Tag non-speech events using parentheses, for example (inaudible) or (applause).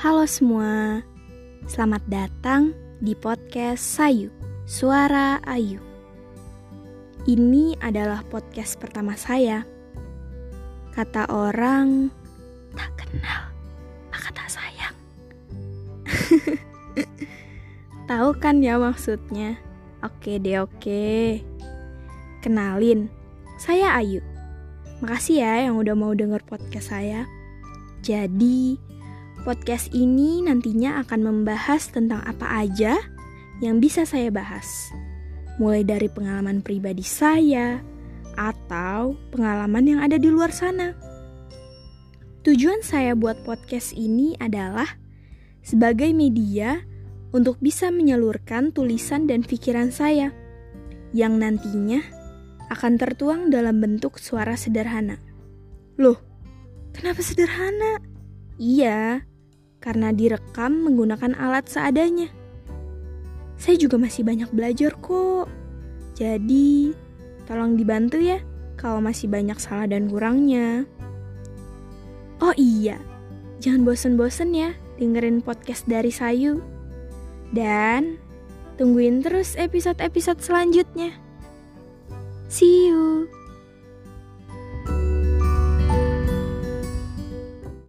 Halo semua, selamat datang di podcast Sayu, Suara Ayu. Ini adalah podcast pertama saya. Kata orang, tak kenal, maka tak sayang. (laughs) Tahu kan ya maksudnya? Oke deh oke. Kenalin, saya Ayu. Makasih ya yang udah mau denger podcast saya. Jadi, podcast ini nantinya akan membahas tentang apa aja yang bisa saya bahas. Mulai dari pengalaman pribadi saya atau pengalaman yang ada di luar sana. Tujuan saya buat podcast ini adalah sebagai media untuk bisa menyalurkan tulisan dan pikiran saya yang nantinya akan tertuang dalam bentuk suara sederhana. Loh, kenapa sederhana? Iya, karena direkam menggunakan alat seadanya. Saya juga masih banyak belajar kok. Jadi, tolong dibantu ya kalau masih banyak salah dan kurangnya. Oh iya, jangan bosen-bosen ya dengerin podcast dari Sayu. Dan tungguin terus episode-episode selanjutnya. See you.